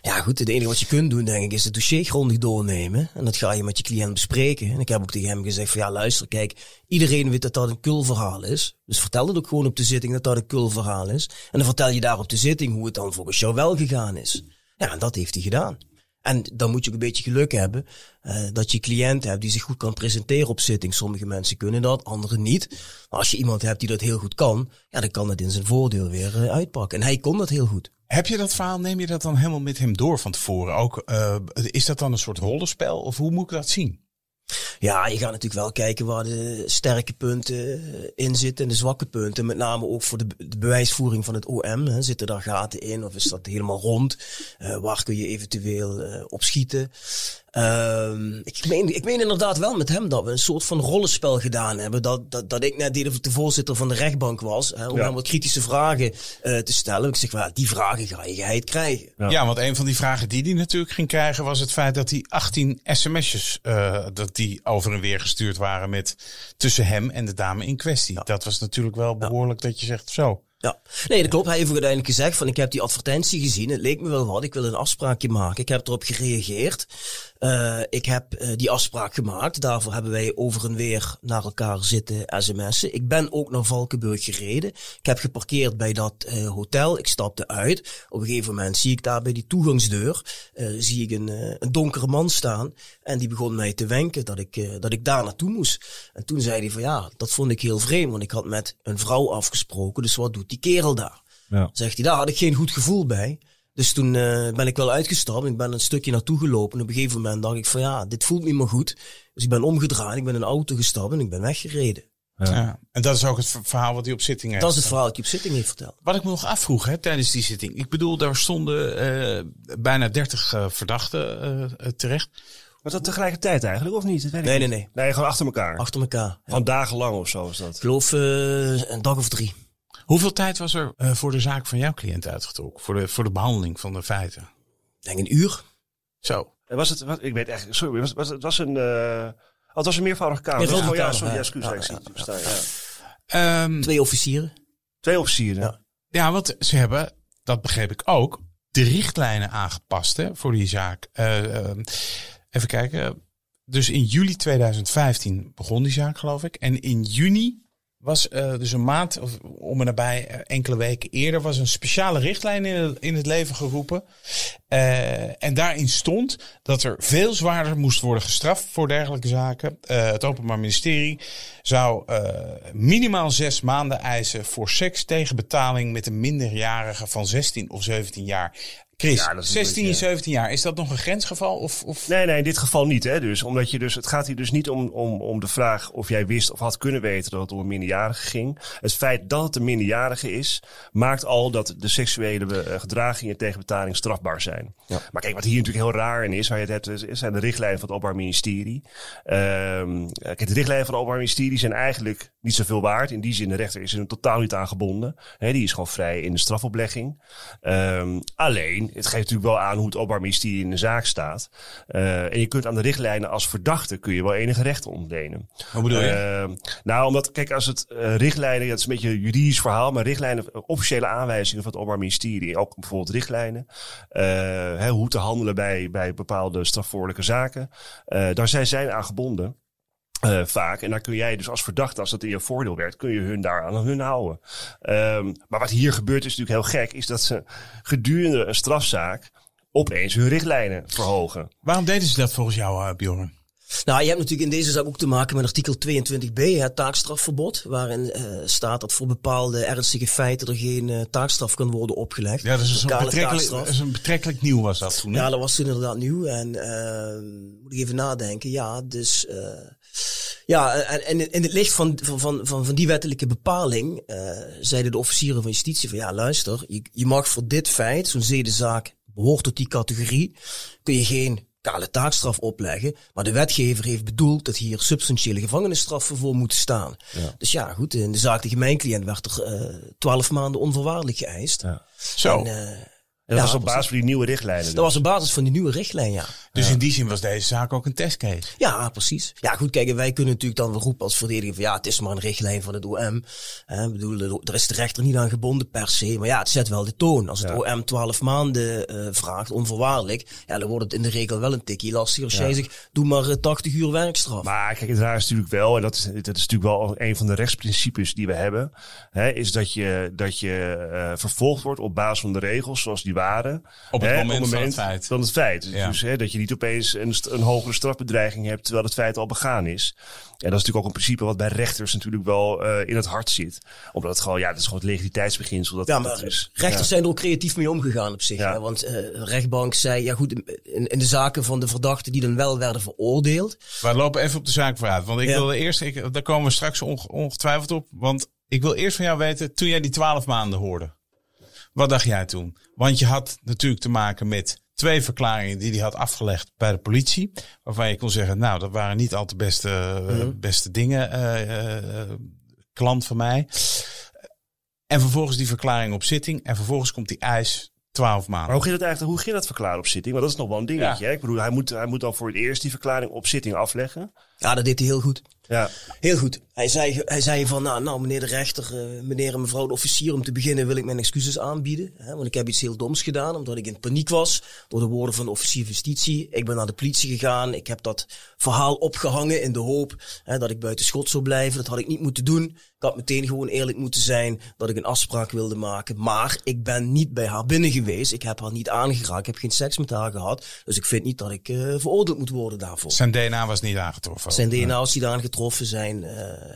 Ja, goed. Het enige wat je kunt doen, denk ik, is het dossier grondig doornemen. En dat ga je met je cliënt bespreken. En ik heb ook tegen hem gezegd van ja, luister, kijk, iedereen weet dat dat een kulverhaal is. Dus vertel het ook gewoon op de zitting dat dat een kulverhaal is. En dan vertel je daar op de zitting hoe het dan volgens jou wel gegaan is. Ja, en dat heeft hij gedaan. En dan moet je ook een beetje geluk hebben eh, dat je cliënt hebt die zich goed kan presenteren op zitting. Sommige mensen kunnen dat, anderen niet. Maar als je iemand hebt die dat heel goed kan, ja, dan kan het in zijn voordeel weer eh, uitpakken. En hij kon dat heel goed. Heb je dat verhaal, neem je dat dan helemaal met hem door van tevoren? Ook, eh, is dat dan een soort rollenspel of hoe moet ik dat zien? Ja, je gaat natuurlijk wel kijken waar de sterke punten in zitten en de zwakke punten. Met name ook voor de, be- de bewijsvoering van het OM. Hè. Zitten daar gaten in of is dat helemaal rond? Eh, waar kun je eventueel eh, op schieten? Ehm, ik, meen, ik meen inderdaad wel met hem dat we een soort van rollenspel gedaan hebben. Dat, dat, dat ik net deed of ik de voorzitter van de rechtbank was. Hè, om Ja. hem wat kritische vragen eh, te stellen. Ik zeg, well, die vragen ga je geheid krijgen. Ja. Ja. want een van die vragen die hij natuurlijk ging krijgen was het feit dat hij 18 sms'jes eh, dat die over en weer gestuurd waren met tussen hem en de dame in kwestie. Dat was natuurlijk wel behoorlijk dat je zegt zo. Ja, nee, dat klopt. Hij heeft ook uiteindelijk gezegd van ik heb die advertentie gezien. Het leek me wel wat. Ik wil een afspraakje maken. Ik heb erop gereageerd. Eh, ik heb eh, die afspraak gemaakt. Daarvoor hebben wij over en weer naar elkaar zitten sms'en. Ik ben ook naar Valkenburg gereden. Ik heb geparkeerd bij dat eh, hotel. Ik stapte uit. Op een gegeven moment zie ik daar bij die toegangsdeur zie ik een, een donkere man staan. En die begon mij te wenken dat ik, dat ik daar naartoe moest. En toen zei hij van ja, dat vond ik heel vreemd. Want ik had met een vrouw afgesproken. Dus wat doet die kerel daar? Ja. Zegt hij, daar had ik geen goed gevoel bij. Dus toen eh, ben ik wel uitgestapt. Ik ben een stukje naartoe gelopen. En op een gegeven moment dacht ik van ja, dit voelt niet meer goed. Dus ik ben omgedraaid, ik ben in een auto gestapt en ik ben weggereden. Ja. En dat is ook het ver- verhaal wat hij op zitting heeft. Dat is het verhaal dat je op zitting heeft verteld. Wat ik me nog afvroeg hè, tijdens die zitting. Ik bedoel, daar stonden eh, bijna 30 eh, verdachten terecht. Was dat tegelijkertijd eigenlijk, of niet? Dat weet ik Nee, niet. nee, nee. Nee, gewoon achter elkaar. Achter elkaar. Ja. Van dagenlang of zo is dat. Ik geloof een dag of drie. Hoeveel tijd was er eh, voor de zaak van jouw cliënt uitgetrokken? Voor de, voor de behandeling van de feiten? Ik denk een uur. Zo. En Was het, wat, ik weet eigenlijk, sorry, was, was, het was een, eh, oh, het was een meervoudige kamer. Meervoudige Oh, ja, kamer, sorry, ja, ja. excuus, Ja, ja, ja. Ehm, Twee officieren. Twee officieren. Ja. Ja, want ze hebben, dat begreep ik ook, de richtlijnen aangepast hè, voor die zaak. Eh, eh, even kijken. Dus in juli 2015 begon die zaak, geloof ik. En in juni was eh, dus een maand, of om en nabij eh, enkele weken eerder, was een speciale richtlijn in het, in het leven geroepen. Eh, en daarin stond dat er veel zwaarder moest worden gestraft voor dergelijke zaken. Het Openbaar Ministerie zou minimaal zes maanden eisen voor seks tegen betaling met een minderjarige van 16 of 17 jaar. Chris, Ja, dat is een 16 en beetje- 17 jaar, is dat nog een grensgeval? Of, of... Nee, nee, in dit geval niet. Hè? Dus, omdat je dus, het gaat hier dus niet om, om, om de vraag of jij wist of had kunnen weten dat het om een minderjarige ging. Het feit dat het een minderjarige is, maakt al dat de seksuele eh, gedragingen tegen betaling strafbaar zijn. Maar kijk, wat hier natuurlijk heel raar in is, waar je het hebt, is- zijn de richtlijnen van het Openbaar Ministerie. Ehm, kijk, de richtlijnen van het Openbaar Ministerie zijn eigenlijk niet zoveel waard. In die zin, de rechter is er totaal niet aan gebonden. Die is gewoon vrij in de strafoplegging. Ehm, alleen, het geeft natuurlijk wel aan hoe het Openbaar Ministerie in de zaak staat. Eh, en je kunt aan de richtlijnen als verdachte kun je wel enige rechten ontlenen. Hoe bedoel je? Ehm, nou, omdat, kijk, als het eh, richtlijnen, dat is een beetje een juridisch verhaal, maar richtlijnen, officiële aanwijzingen van het Openbaar Ministerie, ook bijvoorbeeld richtlijnen, eh, hè, hoe te handelen bij, bij bepaalde strafvoorlijke zaken, daar zijn zij aan gebonden. Eh, vaak. En daar kun jij dus als verdachte, als dat in je voordeel werkt, kun je hun daar aan hun houden. Ehm, maar wat hier gebeurt is natuurlijk heel gek, is dat ze gedurende een strafzaak opeens hun richtlijnen verhogen. Waarom deden ze dat volgens jou, eh, Bjorn? Nou, je hebt natuurlijk in deze zaak ook te maken met artikel 22b, het taakstrafverbod. Waarin eh, staat dat voor bepaalde ernstige feiten er geen eh, taakstraf kan worden opgelegd. Ja, dat is een, betrekkelijk, dat is een betrekkelijk nieuw was dat toen. hè? Ja, dat was toen inderdaad nieuw. En eh, moet ik even nadenken. Ja, dus eh, ja, en, en in het licht van, van, van, van, die wettelijke bepaling zeiden de officieren van justitie van ja, luister, je, je mag voor dit feit, zo'n zedenzaak behoort tot die categorie, kun je geen kale taakstraf opleggen. Maar de wetgever heeft bedoeld dat hier substantiële gevangenisstraffen voor moeten staan. Dus ja, goed, in de zaak tegen mijn cliënt werd er eh, twaalf maanden onvoorwaardelijk geëist. Ja. Zo. En, eh, En dat Ja, was op basis van die nieuwe richtlijnen. dat dus. was op basis van die nieuwe richtlijn, ja. dus in die zin was deze zaak ook een testcase. Ja, precies. Ja, goed, kijk, en wij kunnen natuurlijk dan wel roepen als verdediger van ja, het is maar een richtlijn van het OM. Hè, ik bedoel, er is de rechter niet aan gebonden per se. Maar ja, het zet wel de toon. Als het OM 12 maanden eh, vraagt, onvoorwaardelijk, ja, dan wordt het in de regel wel een tikje lastiger. Als jij zegt, doe maar eh, 80 uur werkstraf. Maar kijk, het raar is natuurlijk wel, en dat is, dat is natuurlijk wel een van de rechtsprincipes die we hebben, hè, is dat je, dat je eh, vervolgd wordt op basis van de regels zoals die waren. Op het hè, moment van het feit. Van het feit. Ja. Dus hè, dat je niet opeens een, een hogere strafbedreiging hebt terwijl het feit al begaan is. En dat is natuurlijk ook een principe wat bij rechters natuurlijk wel eh, in het hart zit. Omdat het gewoon, ja, dat is gewoon het legaliteitsbeginsel. Dat, Ja, dat maar is, rechters ja. zijn er ook creatief mee omgegaan op zich. Ja. Hè? Want eh, de rechtbank zei, ja goed, in, in de zaken van de verdachten die dan wel werden veroordeeld. We lopen even op de zaak vooruit. Want ik Ja. wilde eerst, ik, daar komen we straks onge- ongetwijfeld op. Want ik wil eerst van jou weten, toen jij die twaalf maanden hoorde. Wat dacht jij toen? Want je had natuurlijk te maken met twee verklaringen die hij had afgelegd bij de politie. Waarvan je kon zeggen, nou, dat waren niet al te beste, eh, beste dingen, eh, eh, klant van mij. En vervolgens die verklaring op zitting. En vervolgens komt die eis 12 Maar maanden. hoe ging dat eigenlijk? Hoe ging dat verklaren op zitting? Want dat is nog wel een dingetje. Ja. hè? Ik bedoel, hij moet, hij moet dan voor het eerst die verklaring op zitting afleggen. Ja, dat deed hij heel goed. Ja. Heel goed. Hij zei, hij zei van, nou, nou meneer de rechter, eh, meneer en mevrouw de officier, om te beginnen wil ik mijn excuses aanbieden. Hè, want ik heb iets heel doms gedaan, omdat ik in paniek was door de woorden van de officier van justitie. Ik ben naar de politie gegaan, ik heb dat verhaal opgehangen in de hoop hè, dat ik buiten schot zou blijven. Dat had ik niet moeten doen. Ik had meteen gewoon eerlijk moeten zijn dat ik een afspraak wilde maken. Maar ik ben niet bij haar binnen geweest. Ik heb haar niet aangeraakt. Ik heb geen seks met haar gehad. Dus ik vind niet dat ik eh, veroordeeld moet worden daarvoor. Zijn DNA was niet aangetroffen. Zijn DNA is niet aangetroffen, zijn, eh,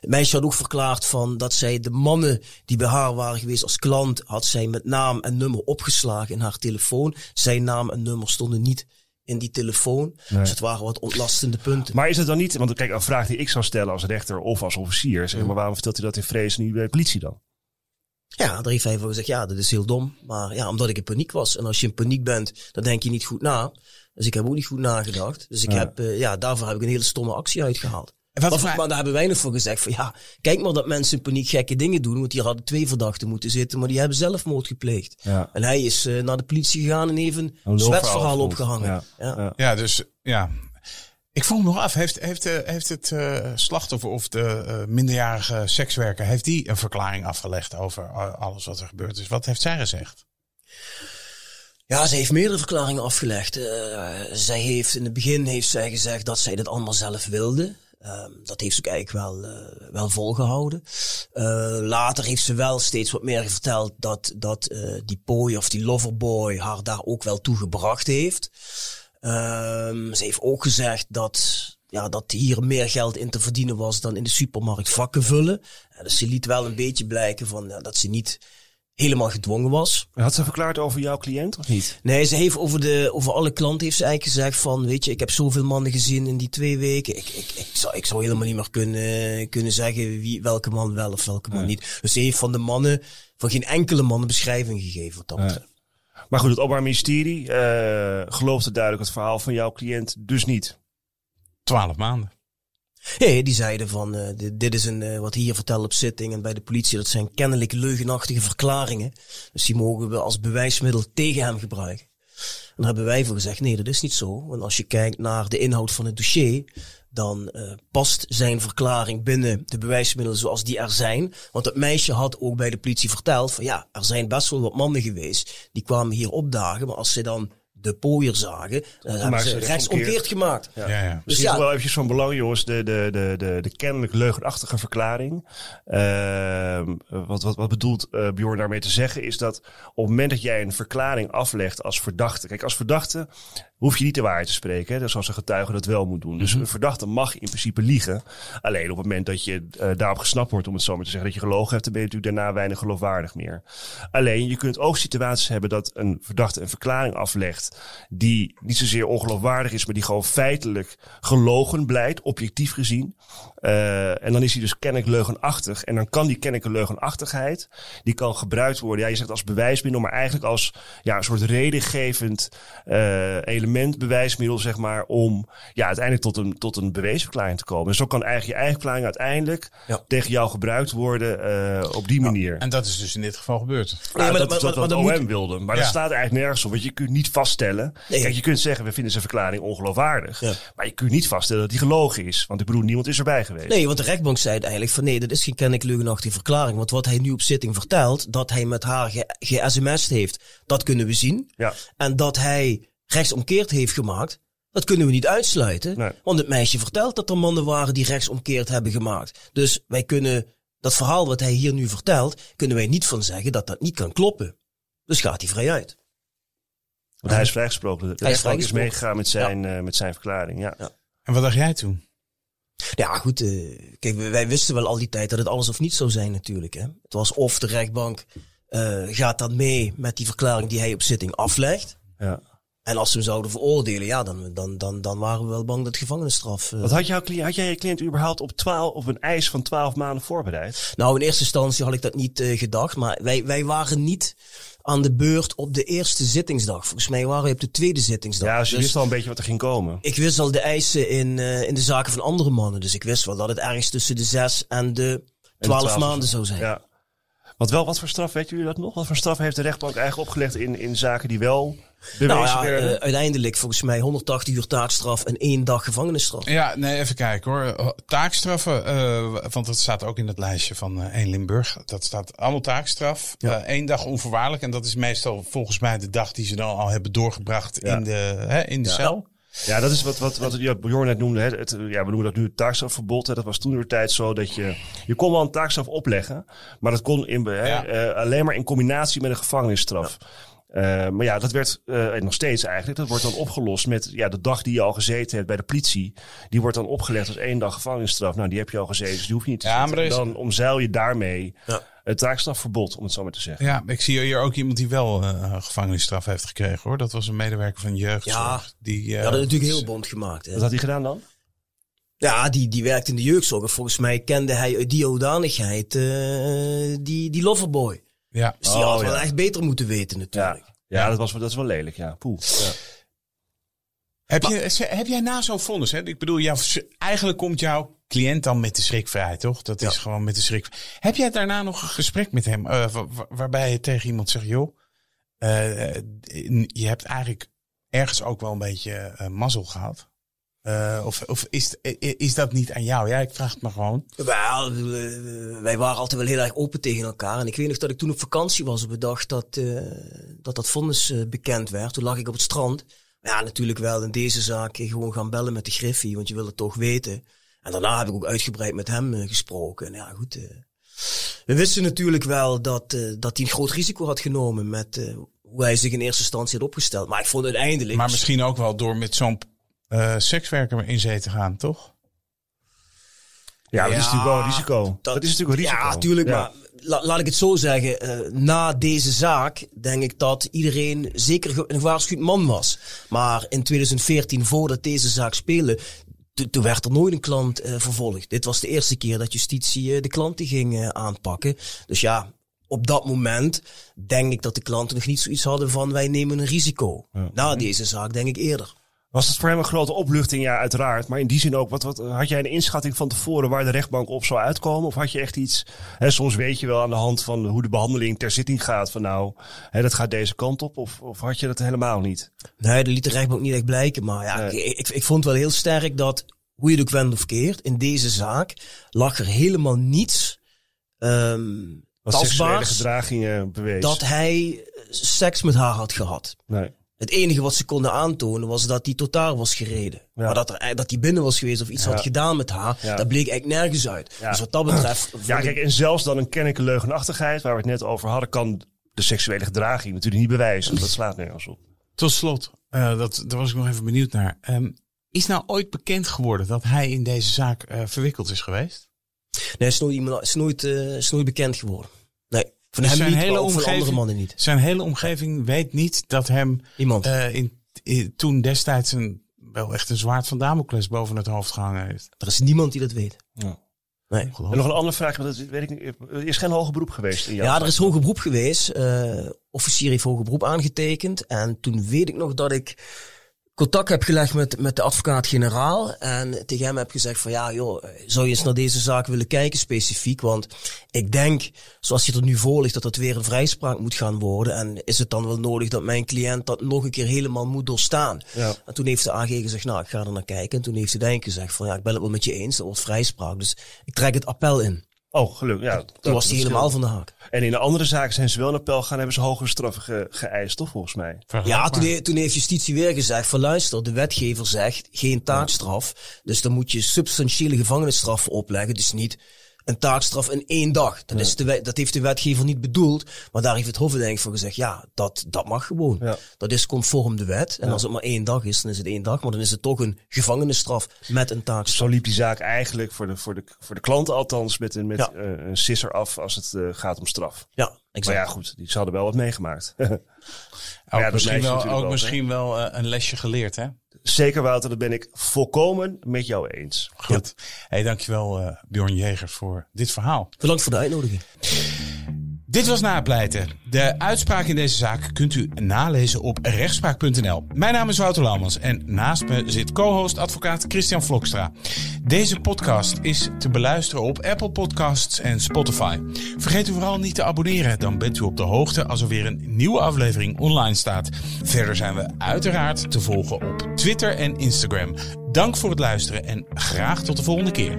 het meisje had ook verklaard van dat zij de mannen die bij haar waren geweest als klant, had zij met naam en nummer opgeslagen in haar telefoon. Zijn naam en nummer stonden niet in die telefoon. Dus het waren wat ontlastende punten. Maar is het dan niet, want kijk, een vraag die ik zou stellen als rechter of als officier, zeg maar, waarom vertelt u dat in vrees niet bij de politie dan? Ja, daar heeft hij voor gezegd, ja, dat is heel dom. Maar ja, omdat ik in paniek was. En als je in paniek bent, dan denk je niet goed na. Dus ik heb ook niet goed nagedacht. Dus ik Ja. heb, eh, ja, daarvoor heb ik een hele stomme actie uitgehaald. Wat Maar, voor- maar daar hebben wij nog voor gezegd van ja, kijk maar dat mensen in paniek gekke dingen doen. Want hier hadden twee verdachten moeten zitten, maar die hebben zelfmoord gepleegd. Ja. En hij is eh, naar de politie gegaan en even een zwetsverhaal opgehangen. Ja. Ja. Ja. Ja, dus ja. Ik vroeg me nog af, heeft, heeft, eh, heeft het eh, slachtoffer of de eh, minderjarige sekswerker, heeft die een verklaring afgelegd over alles wat er gebeurd is? Wat heeft zij gezegd? Ja, ze heeft meerdere verklaringen afgelegd. Eh, zij heeft in het begin heeft zij gezegd dat zij dit allemaal zelf wilde. Ehm, dat heeft ze ook eigenlijk wel, eh, wel volgehouden. Eh, later heeft ze wel steeds wat meer verteld dat, dat eh, die boy of die loverboy haar daar ook wel toe gebracht heeft. Ehm, ze heeft ook gezegd dat, ja, dat hier meer geld in te verdienen was dan in de supermarkt vakken vullen. Dus ze liet wel een beetje blijken van, dat ze niet helemaal gedwongen was. Had ze verklaard over jouw cliënt of niet? Nee, ze heeft over, de, over alle klanten heeft ze eigenlijk gezegd van, weet je, ik heb zoveel mannen gezien in die twee weken. Ik, ik, ik, zou, ik zou helemaal niet meer kunnen, kunnen zeggen wie, welke man wel of welke man niet. Dus ze heeft van de mannen, van geen enkele man een beschrijving gegeven wat dat betreft. Maar goed, het Openbaar Ministerie eh geloofde duidelijk het verhaal van jouw cliënt dus niet. Twaalf maanden. Nee, die zeiden van, eh, dit, is een, eh, wat hier vertelt op zitting en bij de politie, dat zijn kennelijk leugenachtige verklaringen. Dus die mogen we als bewijsmiddel tegen hem gebruiken. En daar hebben wij voor gezegd, nee, dat is niet zo. Want als je kijkt naar de inhoud van het dossier, dan eh, past zijn verklaring binnen de bewijsmiddelen zoals die er zijn. Want het meisje had ook bij de politie verteld van ja, er zijn best wel wat mannen geweest die kwamen hier opdagen, maar als ze dan de pooier zagen, dan hebben ze rechtsomkeerd gemaakt. Ja, ja. Dus Misschien ja, wel eventjes van belang, jongens, de, de, de, de, de kennelijk leugenachtige verklaring. Ehm, wat, wat, wat bedoelt eh Bjorn daarmee te zeggen, is dat op het moment dat jij een verklaring aflegt als verdachte. Kijk, als verdachte hoef je niet de waarheid te spreken, hè, zoals een getuige dat wel moet doen. Dus een verdachte mag in principe liegen. Alleen op het moment dat je eh, daarop gesnapt wordt, om het zo maar te zeggen, dat je gelogen hebt, dan ben je natuurlijk daarna weinig geloofwaardig meer. Alleen, je kunt ook situaties hebben dat een verdachte een verklaring aflegt die niet zozeer ongeloofwaardig is, maar die gewoon feitelijk gelogen blijkt, objectief gezien. Eh, en dan is hij dus kennelijk leugenachtig. En dan kan die kennelijke leugenachtigheid, die kan gebruikt worden, ja, je zegt als bewijsmiddel, maar eigenlijk als ja, een soort redengevend eh, element, bewijsmiddel, zeg maar, om ja, uiteindelijk tot een, tot een beweesverklaring te komen. En zo kan eigenlijk je eigen verklaring uiteindelijk Ja. tegen jou gebruikt worden eh, op die manier. En dat is dus in dit geval gebeurd. Nou, Nee, maar dat is wat, maar- wat maar OM wilde. Maar Ja. dat staat eigenlijk nergens op. Want je kunt niet vaststellen. Nee. Kijk, je kunt zeggen, we vinden zijn verklaring ongeloofwaardig. Ja. Maar je kunt niet vaststellen dat die gelogen is. Want ik bedoel, niemand is erbij geweest. Nee, want de rechtbank zei eigenlijk van nee, dat is geen kennelijk leugenachtige verklaring. Want wat hij nu op zitting vertelt, dat hij met haar ge- ge-sms'd heeft, dat kunnen we zien. Ja. En dat hij rechtsomkeerd heeft gemaakt, dat kunnen we niet uitsluiten. Nee. Want het meisje vertelt dat er mannen waren die rechtsomkeerd hebben gemaakt. Dus wij kunnen, dat verhaal wat hij hier nu vertelt, kunnen wij niet van zeggen dat dat niet kan kloppen. Dus gaat hij vrij uit. Want hij is vrijgesproken. De Hij is rechtbank is vrijgesproken. meegegaan met zijn, eh, met zijn verklaring. Ja. Ja. En wat dacht jij toen? Ja, goed. eh, kijk, wij- wisten wel al die tijd dat het alles of niet zou zijn natuurlijk. Hè. Het was of de rechtbank eh, gaat dan mee met die verklaring die hij op zitting aflegt. Ja. En als ze hem zouden veroordelen, ja, dan, dan, dan, dan waren we wel bang dat gevangenisstraf... eh, Wat had, jouw cliënt, had jij je cliënt überhaupt op, 12, op een eis van 12 maanden voorbereid? Nou, in eerste instantie had ik dat niet gedacht. Maar wij, wij waren niet aan de beurt op de eerste zittingsdag. Volgens mij waren we op de tweede zittingsdag. Ja, dus je Dus wist al een beetje wat er ging komen. ik wist al de eisen in, eh, in de zaken van andere mannen. Dus ik wist wel dat het ergens tussen de zes en de twaalf 12 maanden zou zijn. Ja. Want wel, wat voor straf, weten jullie dat nog? Wat voor straf heeft de rechtbank eigenlijk opgelegd in, in zaken die wel bewezen Nou ja, eh, uiteindelijk volgens mij 180 uur taakstraf en één dag gevangenisstraf. Ja, nee, even kijken hoor. Taakstraffen, eh, want dat staat ook in het lijstje van eh 1 Limburg. Dat staat allemaal taakstraf. Ja. Eén dag onvoorwaardelijk. En dat is meestal volgens mij de dag die ze dan al hebben doorgebracht Ja. in de, hè, in de cel. Ja, dat is wat, wat, wat Bjorn net noemde. Hè. Het, ja, we noemen dat nu het taakstrafverbod. Hè. Dat was toen de tijd zo dat je... Je kon wel een taakstraf opleggen. Maar dat kon in, hè, Ja. eh, alleen maar in combinatie met een gevangenisstraf. Eh, maar ja, dat werd, eh, nog steeds eigenlijk, dat wordt dan opgelost met ja, de dag die je al gezeten hebt bij de politie. Die wordt dan opgelegd als één dag gevangenisstraf. Nou, die heb je al gezeten, dus die hoef je niet te Ja, maar is- Dan omzeil je daarmee Ja. Het taakstrafverbod, om het zo maar te zeggen. Ja, ik zie hier ook iemand die wel eh, gevangenisstraf heeft gekregen hoor. Dat was een medewerker van jeugdzorg. Ja. die, eh, Ja, dat is natuurlijk heel bond gemaakt. Hè. Wat had hij gedaan dan? Ja, die, die werkt in de jeugdzorg. En Volgens mij kende hij uit die hoedanigheid eh, die, die loverboy. Ja. Dus die Oh, had wel ja. echt beter moeten weten Ja, natuurlijk. ja, Dat, was, dat is wel lelijk, ja. Poeh. Ja. Heb, je, heb jij na zo'n vonnis, hè? ik bedoel, eigenlijk komt jouw cliënt dan met de schrik vrij, toch? Dat is gewoon met de schrik. Heb jij daarna nog een gesprek met hem eh, wa- wa- waarbij je tegen iemand zegt, joh, eh, je hebt eigenlijk ergens ook wel een beetje eh, mazzel gehad? Eh, of of is, is dat niet aan jou? Ja, ik vraag het maar gewoon. Wel, wij waren altijd wel heel erg open tegen elkaar. En ik weet nog dat ik toen op vakantie was op de dag dat dat, dat vonnis bekend werd. Toen lag ik op het strand. Maar ja, natuurlijk wel in deze zaak gewoon gaan bellen met de Griffie, want je wil het toch weten. En daarna heb ik ook uitgebreid met hem eh, gesproken. En ja, goed. eh, we wisten natuurlijk wel dat, eh, dat hij een groot risico had genomen met hoe hij zich in eerste instantie had opgesteld. Maar ik vond uiteindelijk... Maar misschien ook wel door met zo'n sekswerker in zee te gaan, toch? Ja, dat is natuurlijk wel een risico. Dat, is natuurlijk een risico. Ja, tuurlijk. Maar la- laat ik het zo zeggen. eh, na deze zaak denk ik dat iedereen zeker een gewaarschuwd man was. Maar in 2014, voordat deze zaak speelde, to- toen werd er nooit een klant eh, vervolgd. Dit was de eerste keer dat justitie eh, de klanten ging aanpakken. Dus ja, op dat moment denk ik dat de klanten nog niet zoiets hadden van wij nemen een risico. Na deze zaak denk ik eerder. Was het voor hem een grote opluchting? Ja, uiteraard. Maar in die zin ook, wat, wat, had jij een inschatting van tevoren waar de rechtbank op zou uitkomen? Of had je echt iets, hè, soms weet je wel aan de hand van hoe de behandeling ter zitting gaat, van nou, hè, dat gaat deze kant op. Of, of had je dat helemaal niet? Nee, dat liet de rechtbank niet echt blijken. Maar ja, Nee. ik, ik, ik vond wel heel sterk dat, hoe je het ook went of keert, in deze zaak lag er helemaal niets seksuele tastbaars gedragingen bewees. dat hij eh, seks met haar had gehad. nee. Het enige wat ze konden aantonen was dat hij totaal was gereden. Ja. Maar dat, er, dat hij binnen was geweest of iets Ja. had gedaan met haar, Ja. dat bleek eigenlijk nergens uit. Ja. Dus wat dat betreft... Ja, kijk, en zelfs dan een kennelijke leugenachtigheid, waar we het net over hadden, kan de seksuele gedraging natuurlijk niet bewijzen. Dat slaat nergens op. Tot slot, eh, dat, daar was ik nog even benieuwd naar. Ehm, is nou ooit bekend geworden dat hij in deze zaak eh, verwikkeld is geweest? Nee, is nooit, iemand, is nooit, eh, is nooit bekend geworden. Van Dus hem zijn niet, hele maar ook van omgeving- andere mannen niet. Zijn hele omgeving weet niet dat hem Iemand. eh, in, in- toen destijds een, wel echt een zwaard van Damocles boven het hoofd gehangen heeft. Er is niemand die dat weet. Ja. Nee. En nog een andere vraag, want dat weet ik niet. Er is geen hoger beroep geweest in jouw Ja, er is hoger beroep geweest. Eh officier heeft hoger beroep aangetekend. En toen weet ik nog dat ik contact heb gelegd met, met de advocaat-generaal. En tegen hem heb gezegd van ja, joh, zou je eens naar deze zaak willen kijken specifiek? Want ik denk, zoals je er nu voor ligt, dat dat weer een vrijspraak moet gaan worden. En is het dan wel nodig dat mijn cliënt dat nog een keer helemaal moet doorstaan? Ja. En toen heeft de AG gezegd, nou, ik ga er naar kijken. En toen heeft de Denk gezegd van ja, ik ben het wel met je eens, dat wordt vrijspraak. Dus ik trek het appel in. Oh, gelukkig. Ja, Toen was hij helemaal van de haak. En in de andere zaken zijn ze wel naar appel gaan, hebben ze hogere straffen ge- geëist, toch volgens mij? Ja, toen, he- toen heeft justitie weer gezegd van luister, de wetgever zegt geen taakstraf. Dus dan moet je substantiële gevangenisstraffen opleggen. Dus niet een taakstraf in één dag. Dat, is de wet- dat heeft de wetgever niet bedoeld. Maar daar heeft het Hof denk ik voor gezegd, ja, dat, dat mag gewoon. Ja. Dat is conform de wet. En als het maar één dag is, dan is het één dag. Maar dan is het toch een gevangenisstraf met een taakstraf. Zo liep die zaak eigenlijk voor de, voor de, voor de klanten althans met, een, met Ja. eh, een sisser af als het eh, gaat om straf. Ja, Maar exact. ja, goed, die, ze hadden wel wat meegemaakt. Ook ja, misschien wel, ook wel, misschien wel eh, een lesje geleerd, hè? Zeker Wouter, dat ben ik volkomen met jou eens. Goed. Hey, dankjewel eh Bjorn Jegers voor dit verhaal. Bedankt voor de uitnodiging. Dit was Napleiten. De uitspraak in deze zaak kunt u nalezen op rechtspraak.nl. Mijn naam is Wouter Laumans en naast me zit co-host advocaat Christian Vlokstra. Deze podcast is te beluisteren op Apple Podcasts en Spotify. Vergeet u vooral niet te abonneren, dan bent u op de hoogte als er weer een nieuwe aflevering online staat. Verder zijn we uiteraard te volgen op Twitter en Instagram. Dank voor het luisteren en graag tot de volgende keer.